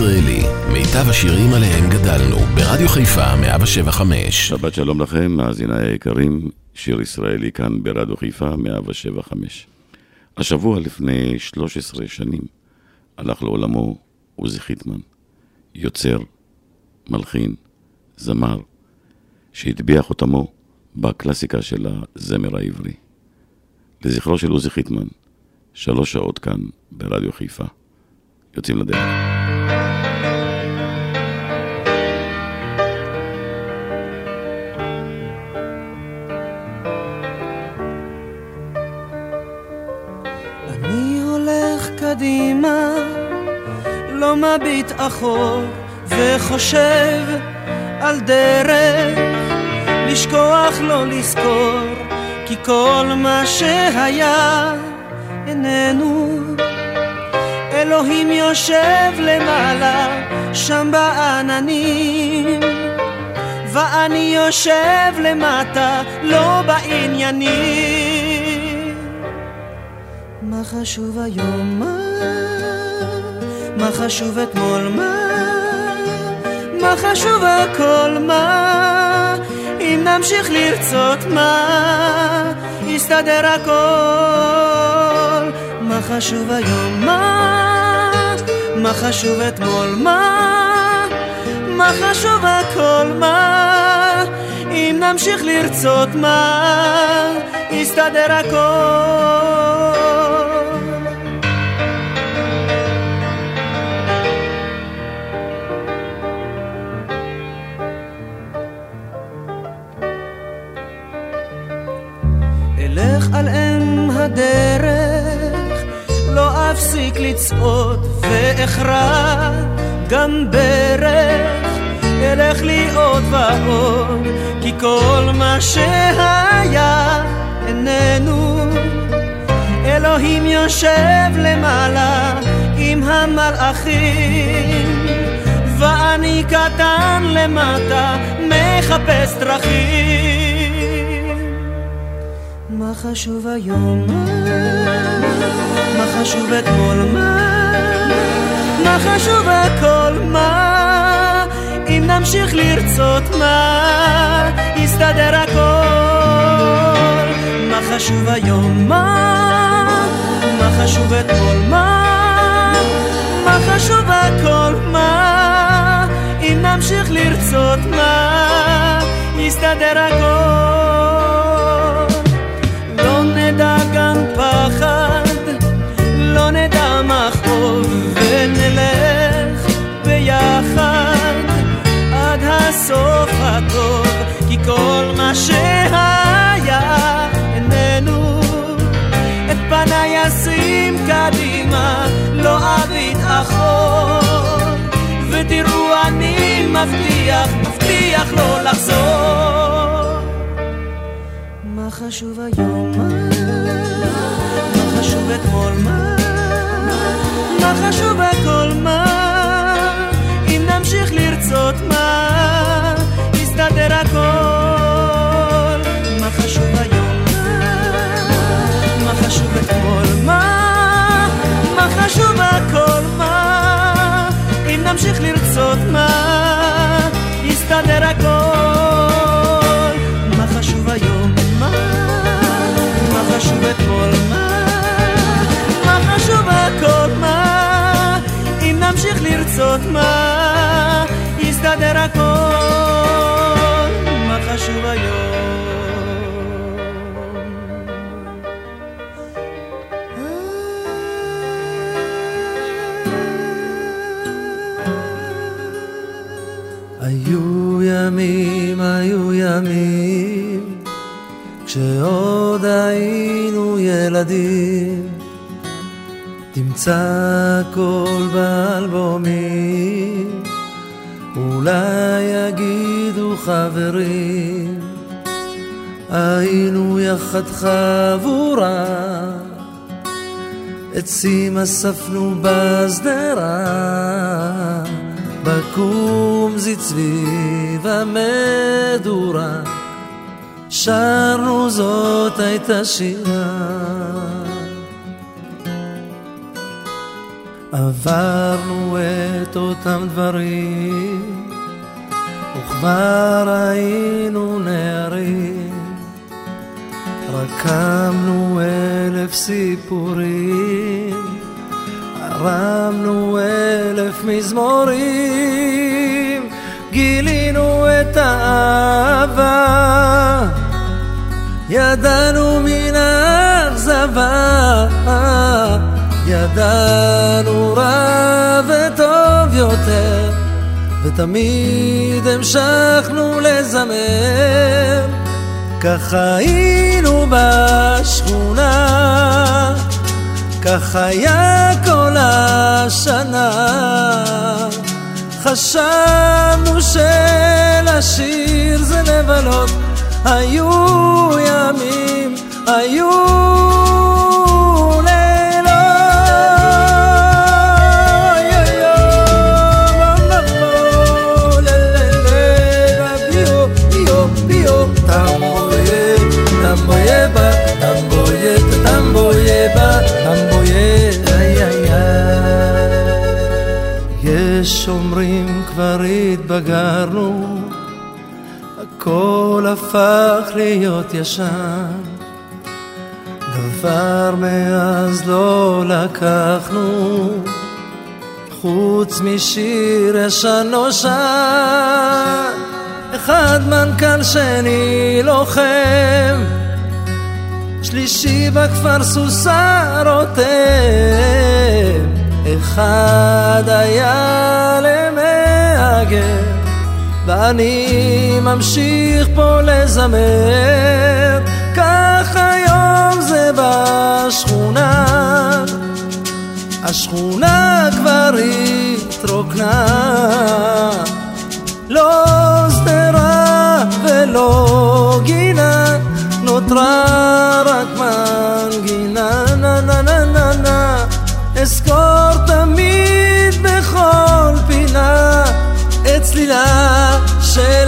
מאזינים לשיר ישראלי, מיטב השירים עליהם גדלנו, ברדיו חיפה 175. שבת שלום לכם, מאזיניי היקרים, שיר ישראלי כאן ברדיו חיפה 175. השבוע לפני 13 שנים הלך לעולמו עוזי חיטמן, יוצר, מלחין, זמר, שהטביע חותמו בקלאסיקה של הזמר העברי. לזכרו של עוזי חיטמן, שלוש שעות כאן ברדיו חיפה. יוצאים לדרך. קדימה, לא מביט אחור, וחושב על דרך, לשכוח לא לזכור, כי כל מה שהיה איננו. אלוהים יושב למעלה, שם בעננים, ואני יושב למטה, לא בעניינים. מה חשוב היום? מה? מה חשוב אתמול? מה? מה חשוב הכל? מה? אם נמשיך לרצות מה? יסתדר הכל. מה חשוב היום? מה? מה חשוב אתמול? מה? מה חשוב הכל? מה? אם נמשיך לרצות מה? יסתדר הכל. ואכרע גם ברך, אלך לי עוד ועוד, כי כל מה שהיה איננו. אלוהים יושב למעלה עם המלאכים, ואני קטן למטה מחפש דרכים. מה חשוב היום? מה חשוב אתמול? מה? מה חשוב הכל? מה? אם נמשיך לרצות מה? יסתדר הכל. מה חשוב היום? מה? מה חשוב אתמול? מה? מה חשוב הכל? מה? אם נמשיך לרצות מה? יסתדר הכל. הסוף הטוב, כי כל מה שהיה איננו. את פניי אשים קדימה, לא אביט אחור, ותראו אני מבטיח, מבטיח לא לחזור. מה חשוב היום? מה? חשוב אתמול? מה? מה חשוב הכל? מה? אם נמשיך לרצות מה? הכל באלבומים, אולי יגידו חברים, היינו יחד חבורה, עצים אספנו בשדרה. בקומזית סביב המדורה, שרנו זאת הייתה שירה. עברנו את אותם דברים, וכבר היינו נערים. רקמנו אלף סיפורים, הרמנו אלף מזמורים, גילינו את האהבה, ידענו מן האכזבה, ידענו רע וטוב יותר, ותמיד המשכנו לזמר. כך היינו בשכונה, כך היה כל השנה. חשבנו שלשיר זה לבלות, היו ימים, היו כבר התבגרנו, הכל הפך להיות ישן. דבר מאז לא לקחנו, חוץ משיר ישן נושן. אחד מנכ"ל שני לוחם, שלישי בכפר סוסה רותם. אחד היה למהגר, ואני ממשיך פה לזמר, כך היום זה בשכונה. השכונה כבר התרוקנה, לא שדרה ולא גינה, נותרה רק מנגינה, את צלילה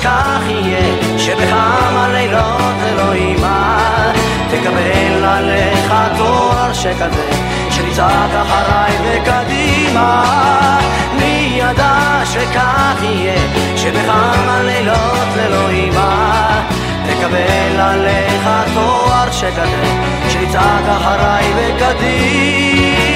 שכך יהיה, שבכמה לילות אלוהימה, תקבל עליך תואר שכזה, שתצעק אחריי וקדימה. מי ידע שכך יהיה, שבכמה לילות אלוהימה, תקבל עליך תואר שכזה, שתצעק אחריי וקדימה.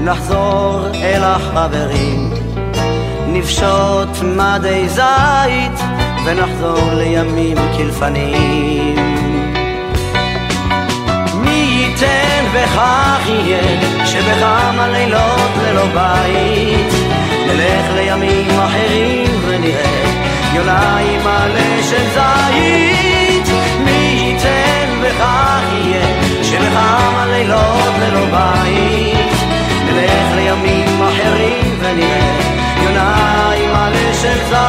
נחזור אל החברים. נפשוט מדי זית, ונחזור לימים כלפנים. מי ייתן וכך יהיה, שבכמה לילות ללא בית, נלך לימים אחרים ונראה יונה עם מלא של זית. מי ייתן וכך יהיה, שבכמה לילות ללא בית נלך לימים אחרים ונראה יונה עם מלא של זית.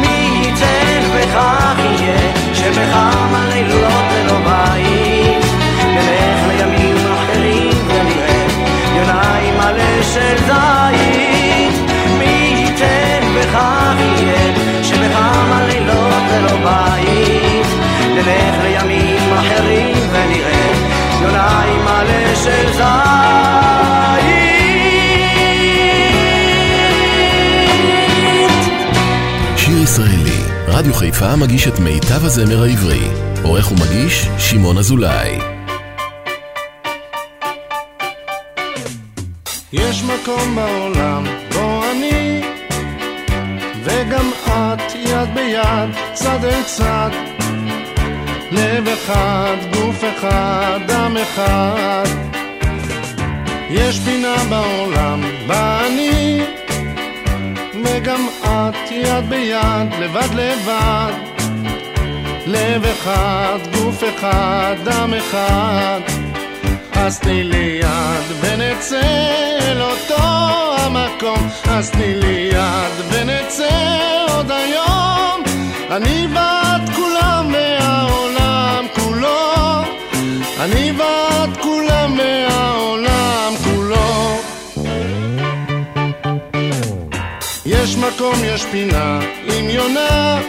מי ייתן וכך יהיה שבכמה לילות ללא בית? נלך לימים אחרים ונראה יונה עם מלא של זית מלא של זית שיר ישראלי, רדיו חיפה מגיש את מיטב הזמר העברי. עורך ומגיש, שמעון אזולאי. יש מקום בעולם בו אני וגם את יד ביד, צד אל צד אחד, יש פינה בעולם בה אני וגם את יד ביד, לבד לבד. לב אחד, גוף אחד, דם אחד. אז תני לי יד ונצא אל אותו המקום. אז תני לי יד ונצא עוד היום. אני ואת אני ואת כולם מהעולם כולו יש מקום, יש פינה עם יונה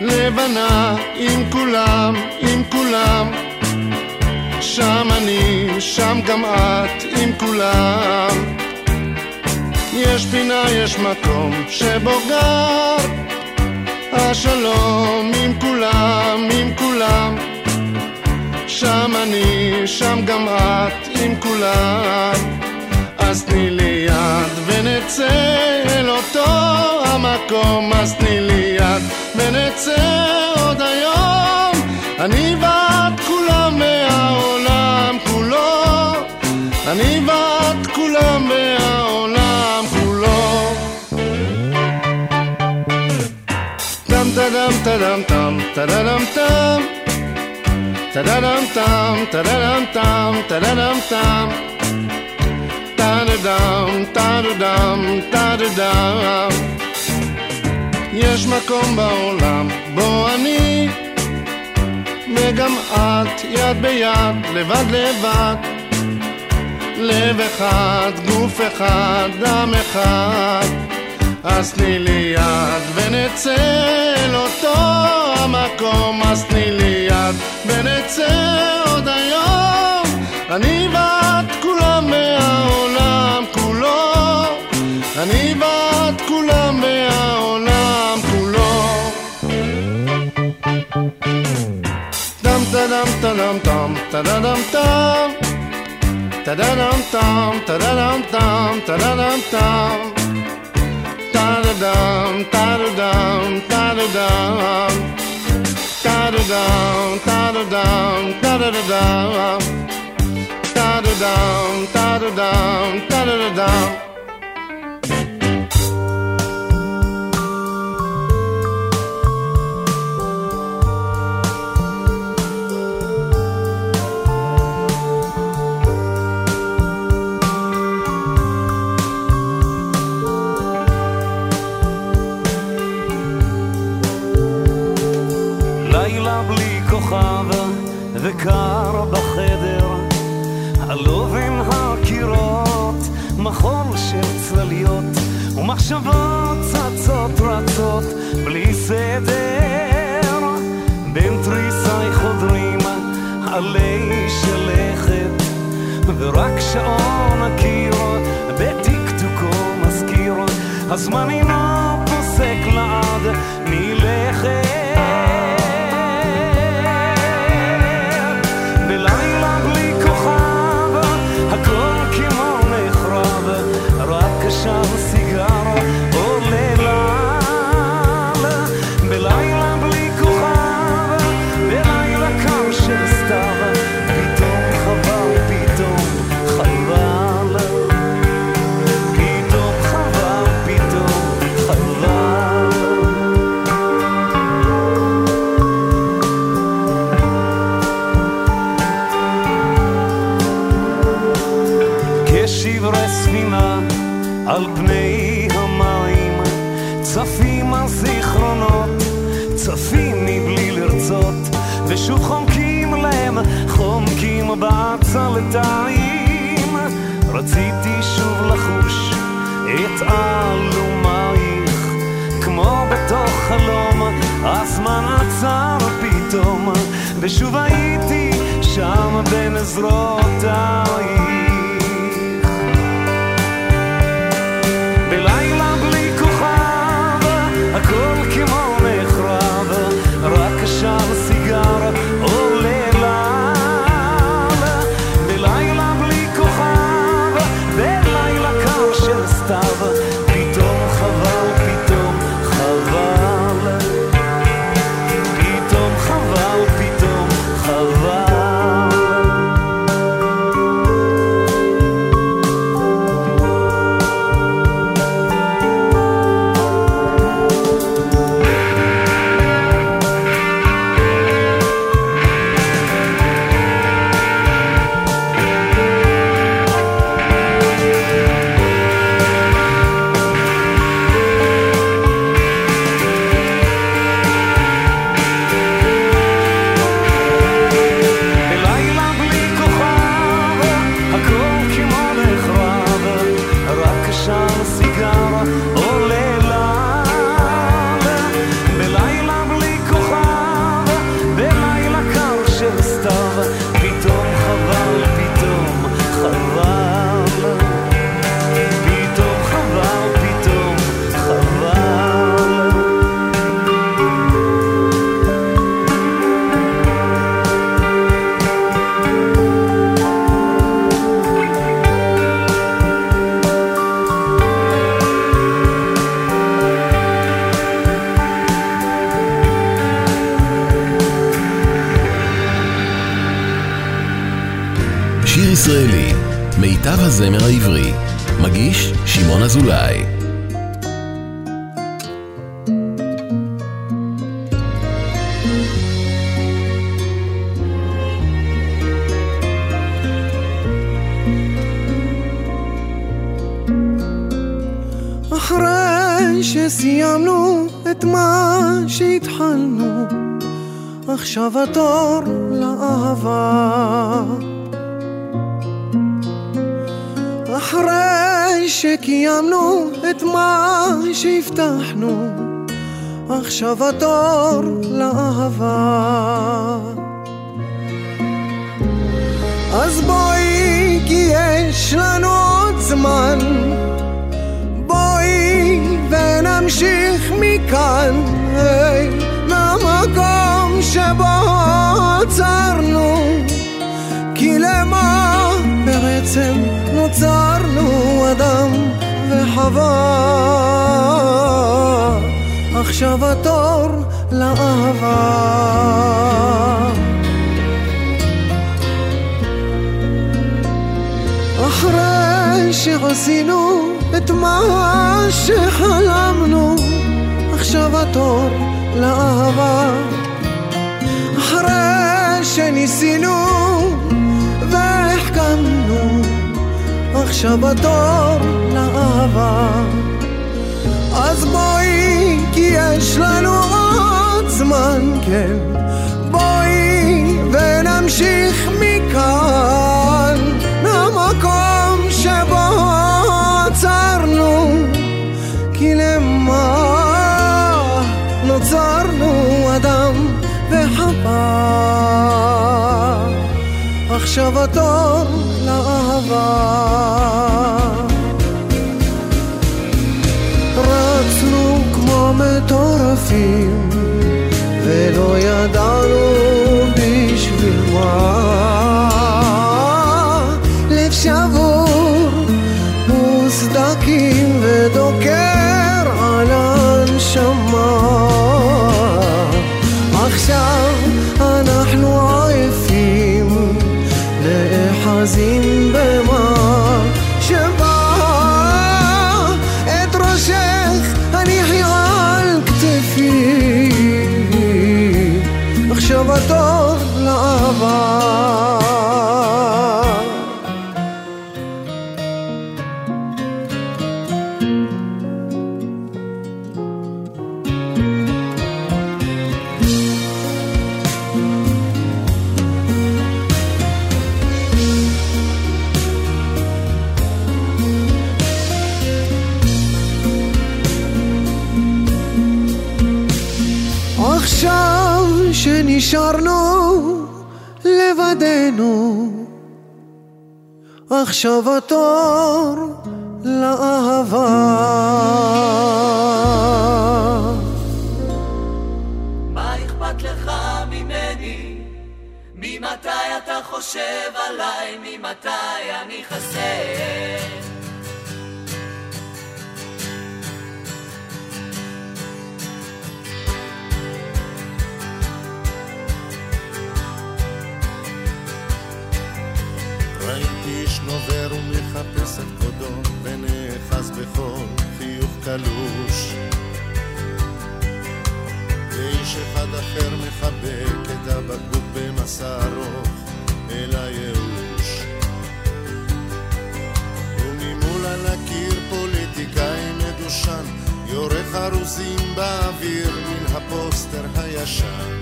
לבנה עם כולם, עם כולם שם אני, שם גם את, עם כולם. יש פינה, יש מקום שבו גר השלום עם כולם, עם כולם. שם אני, שם גם את, עם כולם. אז תני לי יד ונצא אל אותו המקום, אז תני לי יד ונצא עוד היום. אני ואת כולם מהעולם כולו, אני ואת כולם מהעולם כולו. טם טדם טדם טם טדדם טם טדדם טם טדדם טם טדדם טם טדדם טדדם טדדם יש מקום בעולם בו אני וגם את יד ביד, לבד לבד לב אחד, גוף אחד, דם אחד אז תני לי יד ונצא אל אותו המקום אז תני לי יד ונצא עוד היום אני ואת כולם מהעולם כולו אני ואת כולם מהעולם כולו טם טדם טדם טם טדדם טם טדדם טם טדדם טם טדדם טם טדדם da-da-dum, da-da-dum, da-da-dum, da-da-dum, da-da-dum, da-da-da-dum, da-da-dum, da-da-dum, da-da-da-dum. וקר בחדר, עלוב עם הקירות, מחול של צלליות, ומחשבות צצות רצות בלי סדר. בין תריסי חודרים עלי שלכת, ורק שעון הקיר בטקטוקו מזכיר, הזמן אינו פוסק לעד בתוך חלום, הזמן עצר פתאום, ושוב הייתי שם בין עזרותייך. הזמר העברי. מגיש שמעון אזולאי. אחרי שסיימנו את מה שהתחלנו, עכשיו התור לאהבה. אחרי שקיימנו את מה שהבטחנו, עכשיו התור לאהבה. אז בואי, כי יש לנו עוד זמן, בואי ונמשיך מכאן, היי, למקום שבו עצרנו, כי למה בעצם נוצרנו אדם וחווה עכשיו התור לאהבה. אחרי שעשינו את מה שחלמנו, עכשיו התור לאהבה. אחרי שניסינו והחכמנו, עכשיו התור לאהבה. אז בואי, כי יש לנו עוד זמן, כן. בואי ונמשיך מכאן, מהמקום שבו עצרנו, כי למה נוצרנו אדם וחווה. עכשיו התור לאהבה. עכשיו התור לאהבה בכל חיוך קלוש. ואיש אחד אחר מחבק את הבקבוק במסע ארוך אל הייאוש. וממול על הקיר פוליטיקאי מדושן, יורה חרוזים באוויר מן הפוסטר הישן.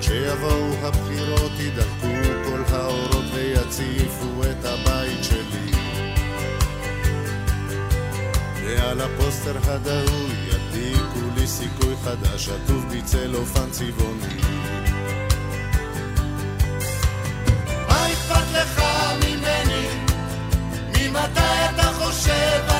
כשיבואו הבחירות ידלקו כל האורות ויציפו את הבית שלי ועל הפוסטר הדהוי ידליקו לי סיכוי חדש עטוב בצלופן צבעוני מה אכפת לך ממני? ממתי אתה חושב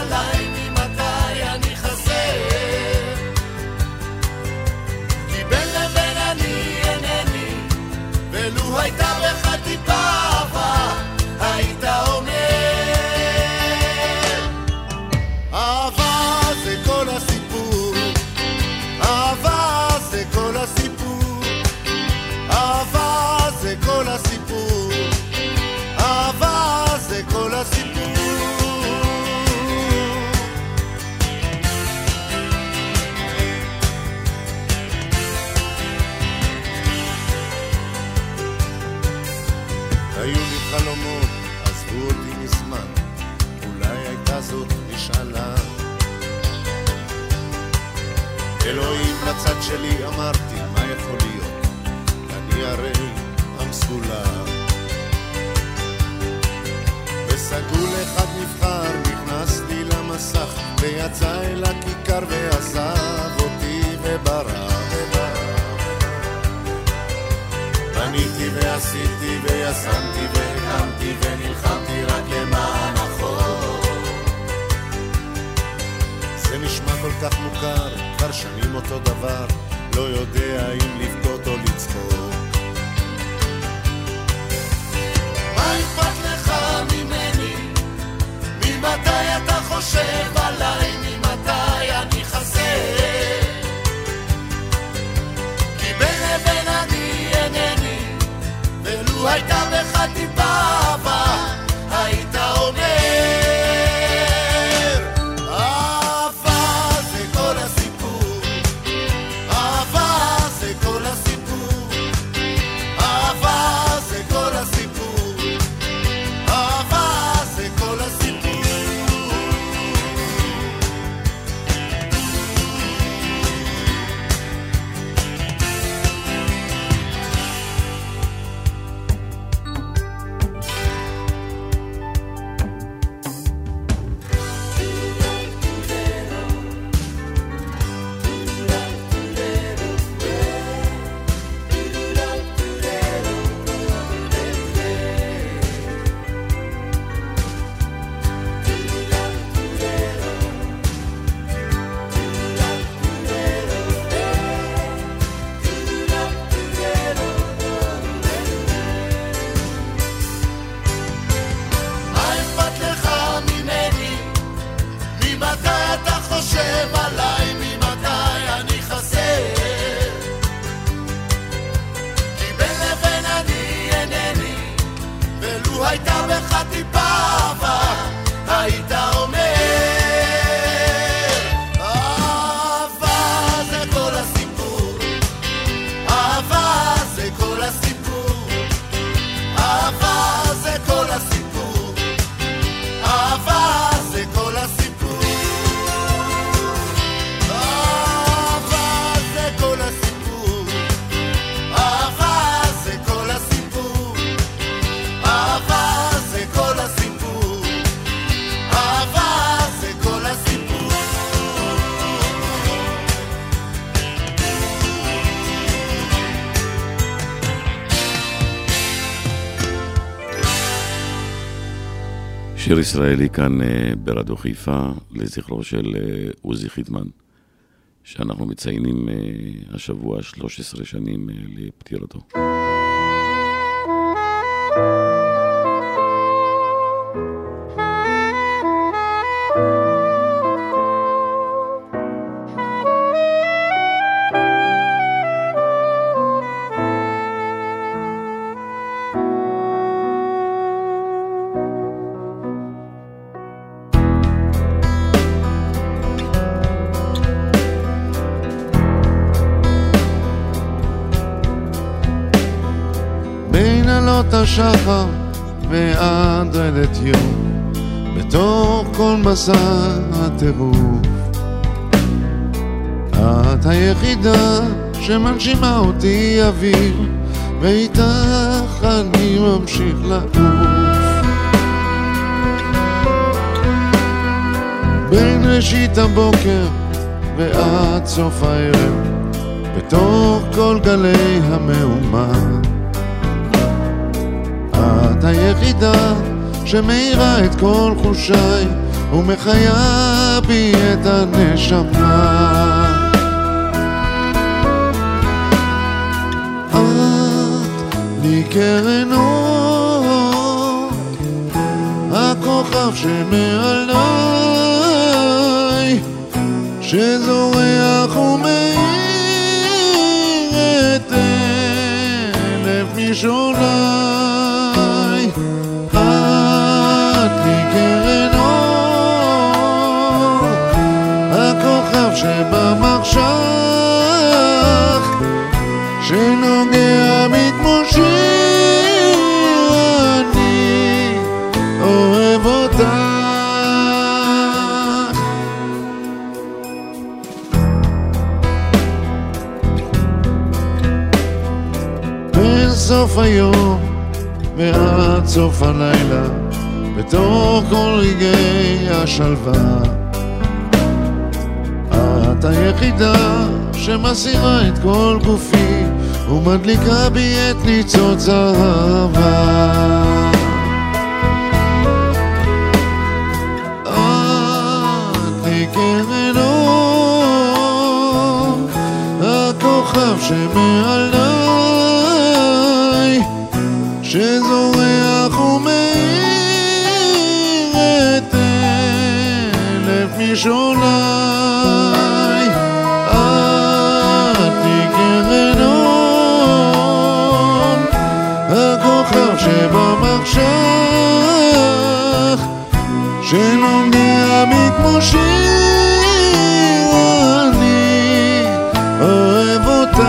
אותו דבר, לא יודע שיר ישראלי כאן אה, ברדיו חיפה, לזכרו של אה, עוזי חיטמן, שאנחנו מציינים אה, השבוע 13 שנים לפטירתו. בין מסע הטירוף. את היחידה שמנשימה אותי אוויר, ואיתך אני ממשיך לעוף. בין ראשית הבוקר ועד סוף הערב, בתוך כל גלי המהומה. את היחידה שמאירה את כל חושיי ומחיה בי את הנשמה. את לי קרן אור, הכוכב שמעליי, שזורח ומאיר את אלף משולי. שבמחשך, שנוגע מתמושך, סוף היום ועד סוף הלילה, בתוך כל רגעי השלווה. היחידה שמסירה את כל גופי ומדליקה בי את ניצוץ אהבה. את לי אור, הכוכב שמעליי, שזורח ומאיר את אלף משולי. שבמחשך, שנוגע בי כמו שיר, אני אוהב אותך.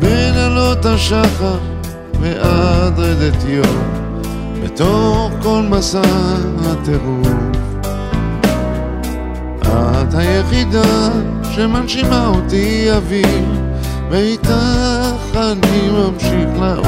בין עלות השחר ועד רדת יום, בתוך כל מסע הטירוף. היחידה שמנשימה אותי אוויר, ואיתך אני ממשיך לעוף.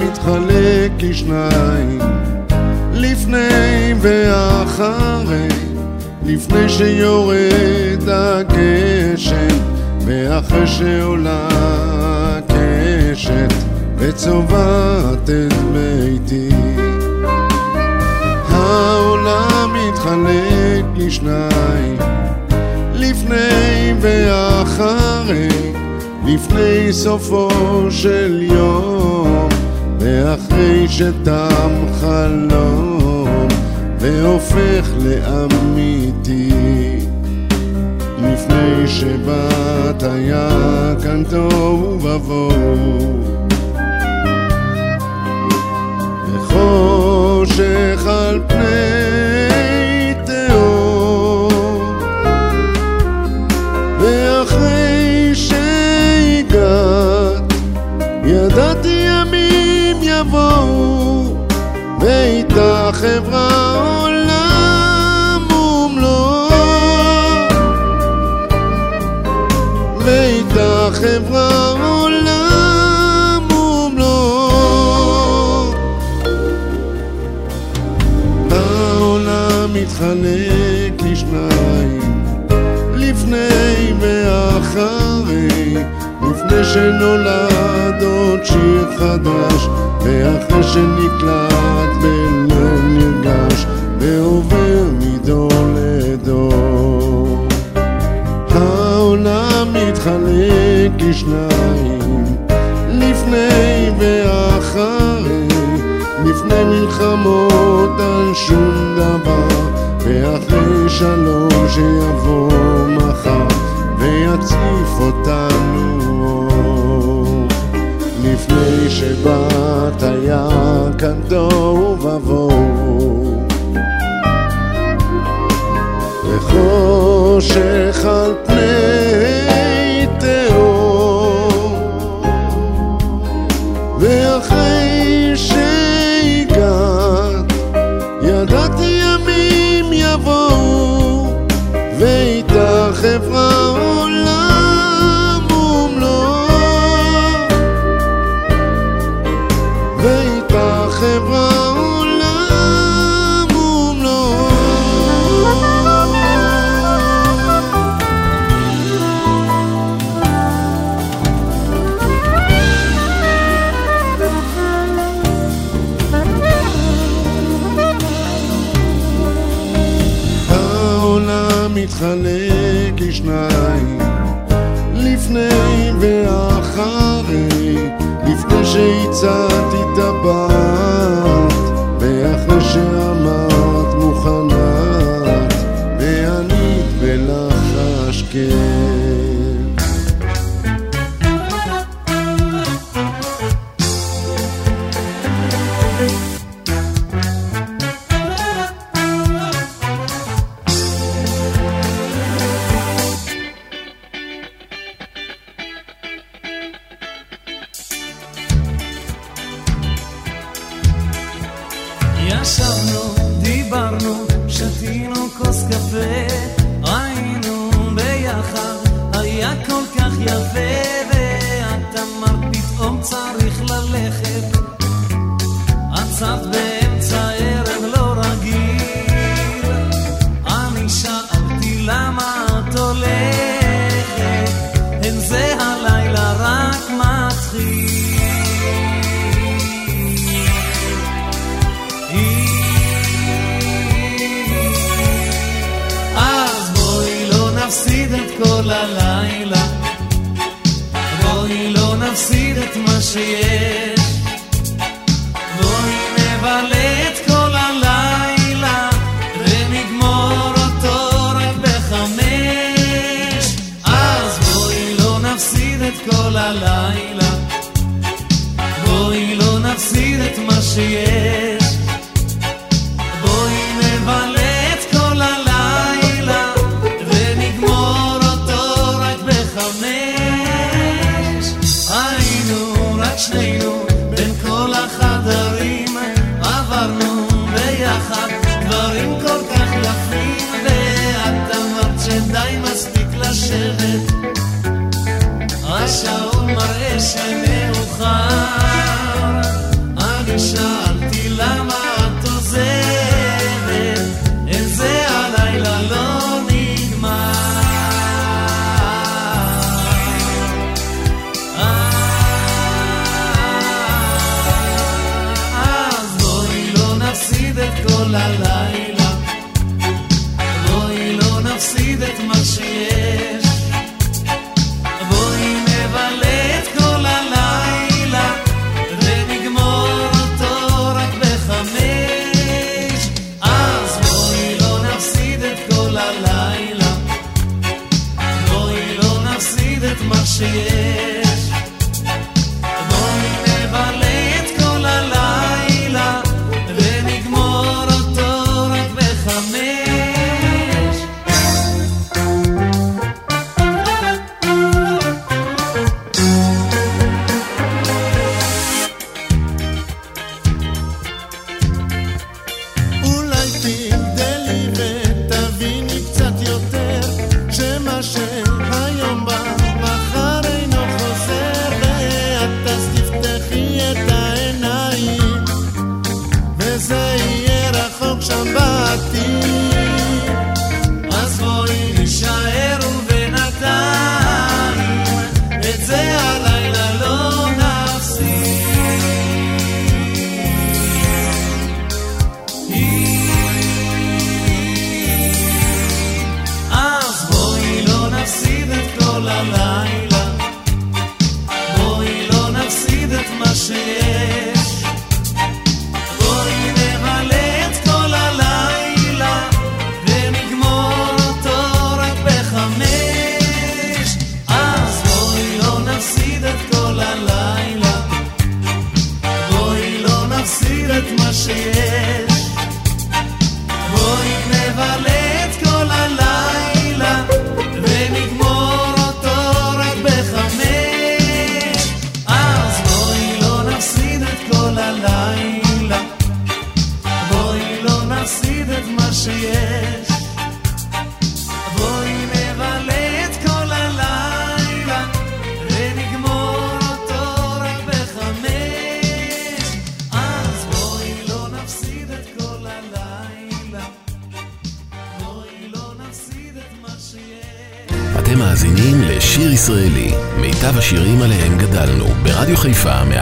מתחלק לשניים, לפני ואחרי, לפני שיורד הגשם, ואחרי שעולה הקשת, וצובעת את ביתי. העולם מתחלק לשניים, לפני ואחרי, לפני סופו של יום, ואחרי שתם חלום, והופך לאמיתי. לפני שבאת היה כאן תוהו ובוהו, וחושך על פני חברה עולם ומלואו. העולם מתחלק לשניים, לפני ואחרי, לפני שנולד עוד שיר חדש, ואחרי שנקלט שניים לפני ואחרי לפני מלחמות על שום דבר ואחרי שלום שיבוא מחר ויציף אותנו לפני שבאת היה כאן תוהו ובוהו. וחושך על פני Santo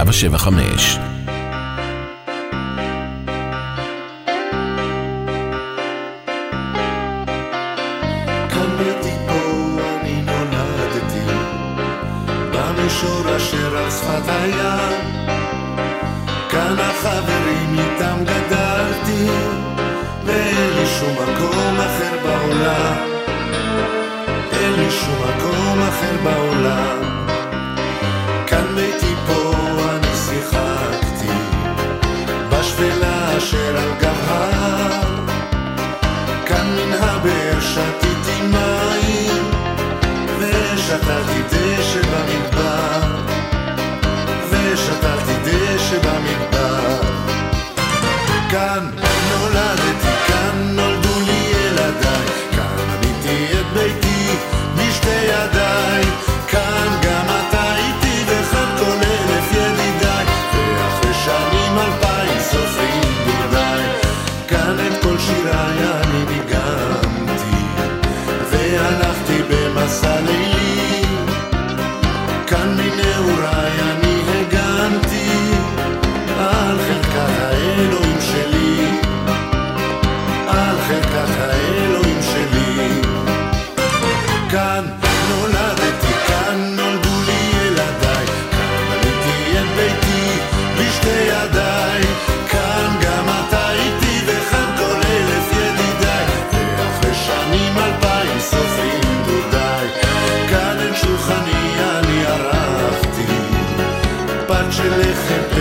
175 Thank you.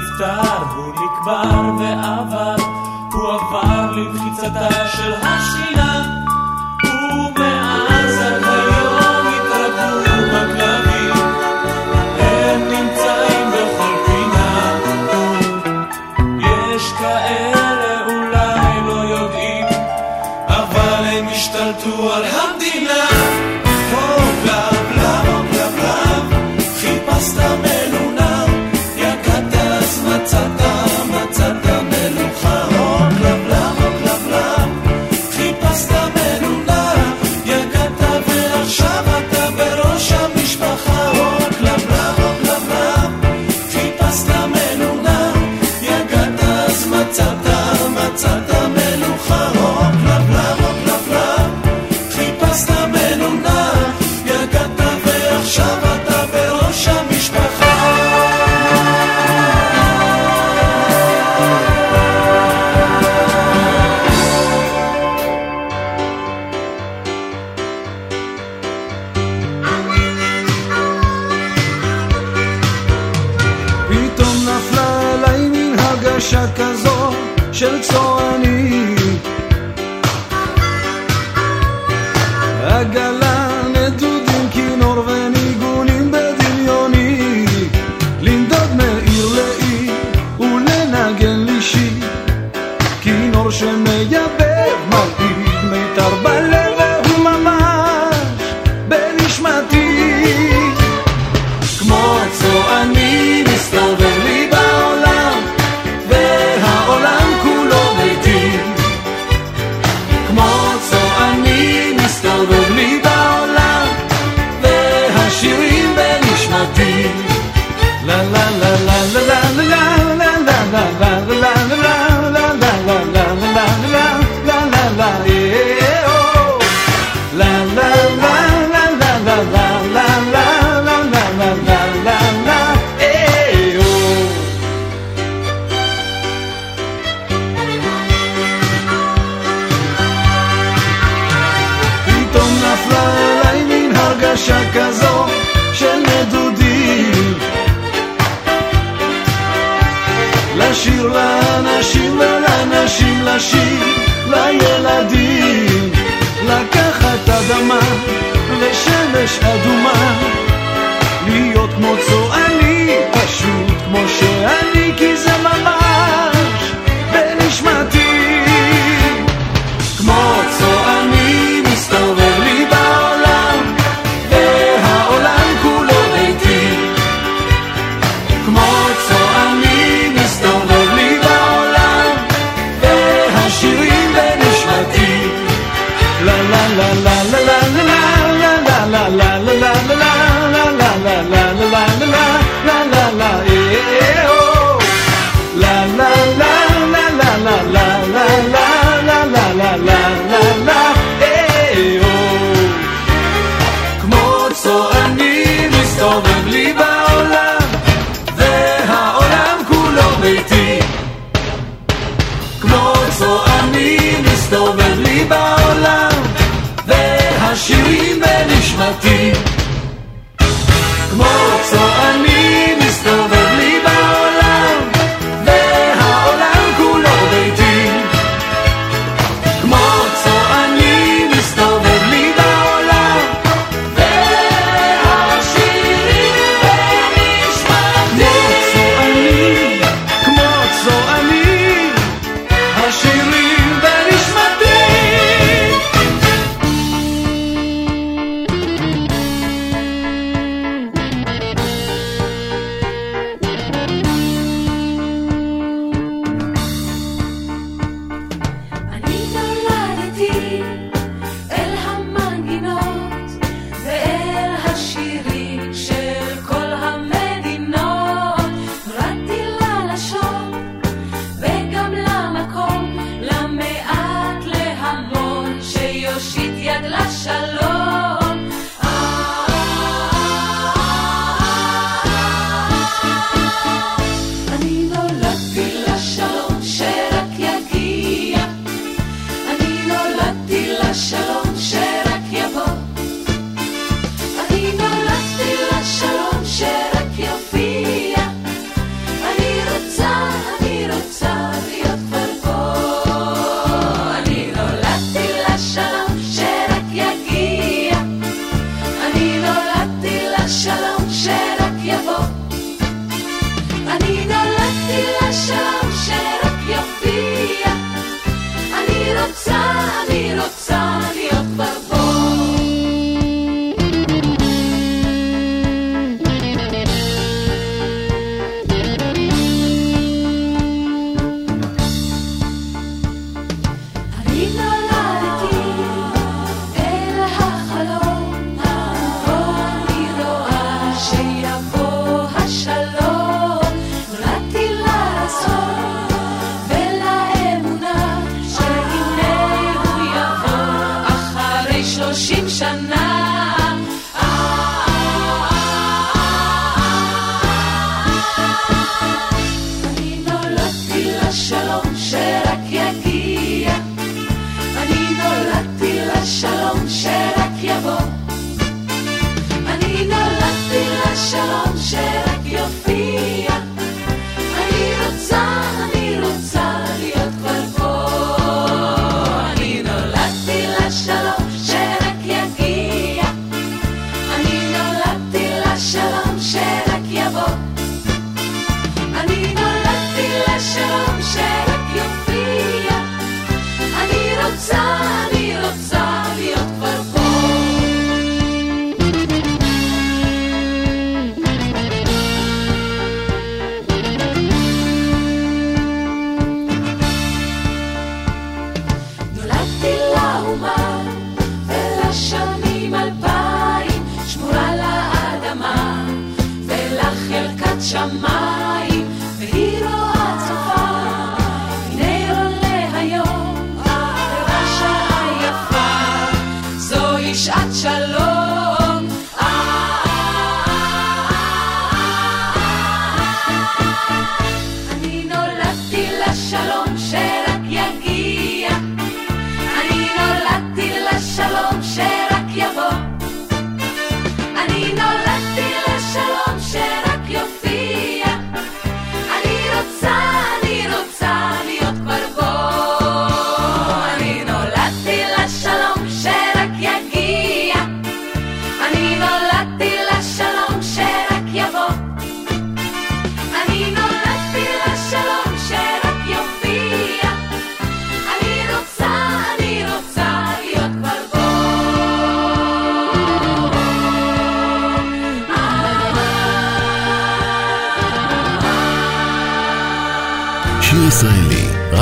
נפטר, הוא נקבר ועבר, הוא עבר למחיצתה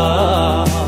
lá.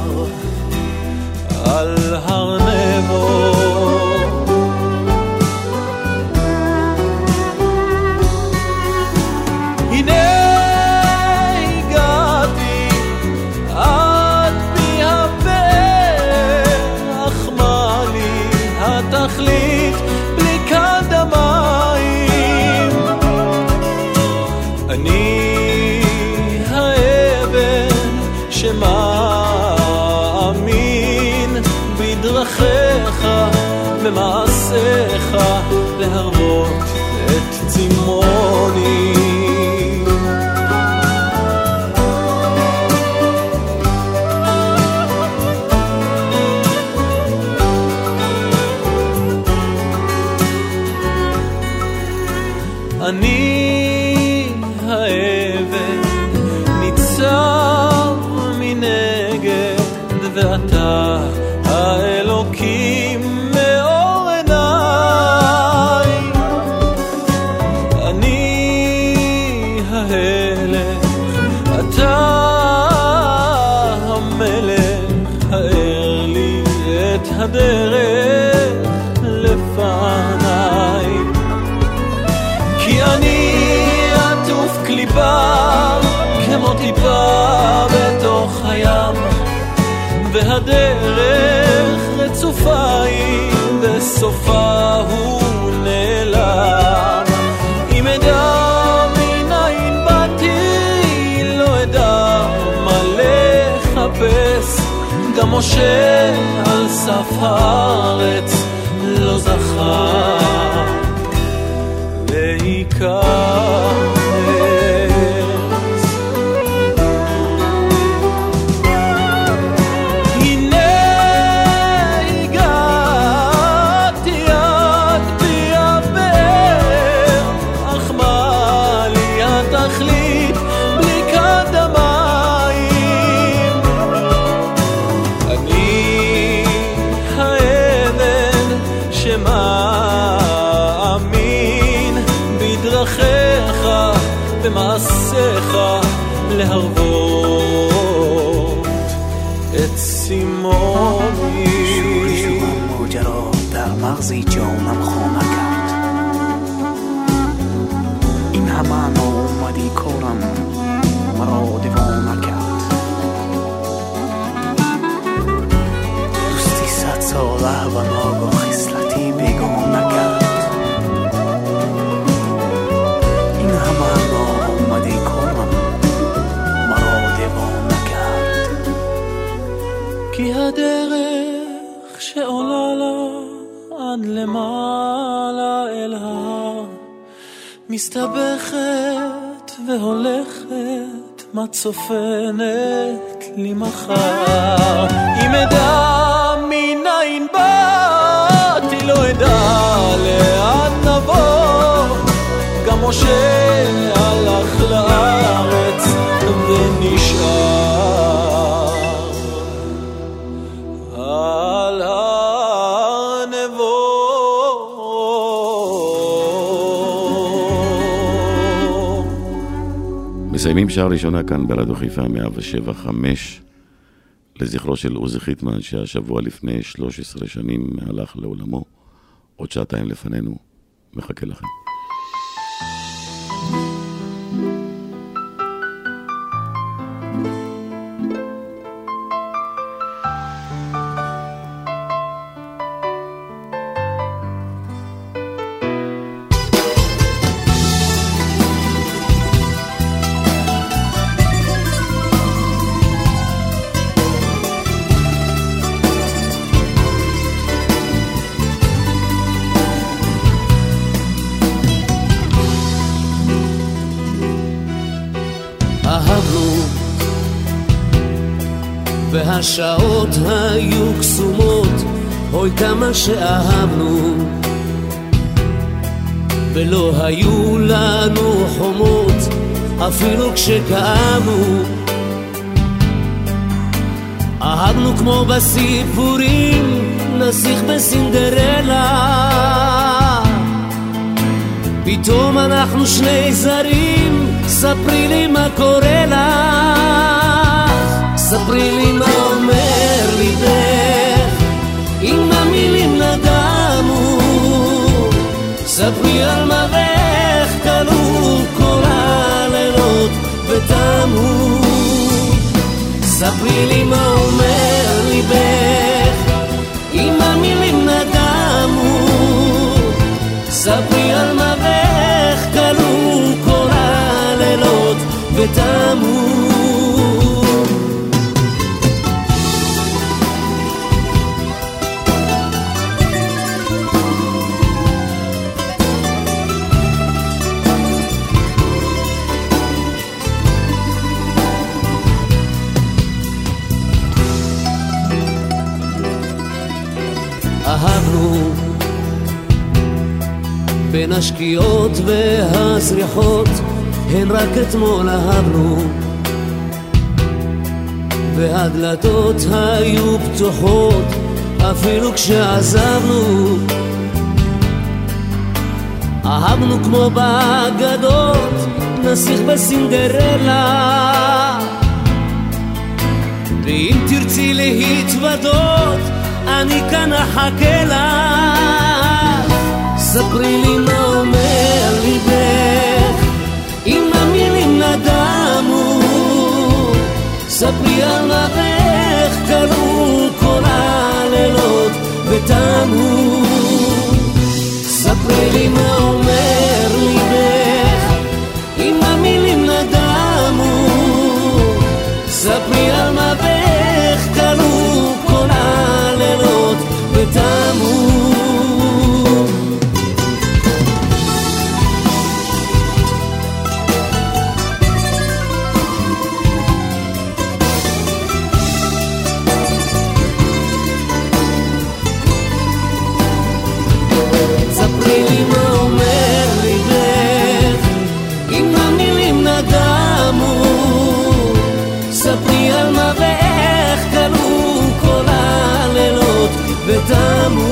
משה על סף הארץ לא זכה להיכנס. So often שעה ראשונה כאן ברדיו חיפה 107 5 לזכרו של עוזי חיטמן שהשבוע לפני 13 שנים הלך לעולמו. עוד שעתיים לפנינו מחכה לכם והשעות היו קסומות אוי כמה שאהבנו. ולא היו לנו חומות אפילו כשכאבנו אהבנו כמו בסיפורים נסיך בסינדרלה. פתאום אנחנו שני זרים, ספרי לי מה קורה לך, ספרי לי מה אומר ליבך, אם המילים נדמו, ספרי על מראך כלוא כל הלילות ותמו. ספרי לי מה אומר ליבך, אם המילים נדמו, ספרי על מראך כלוא בין השקיעות והזריחות, הן רק אתמול אהבנו. והדלתות היו פתוחות, אפילו כשעזבנו. אהבנו כמו באגדות, נסיך בסינדרלה. ואם תרצי להתוודות, אני כאן אחכה לך. ספרי לי מה אומר ליבך, אם המילים נדמו. ספרי על מה ואיך קרו כל הלילות ותמו. ספרי לי מה אומר ליבך, אם המילים נדמו. ספרי על מה ותמו. ספרי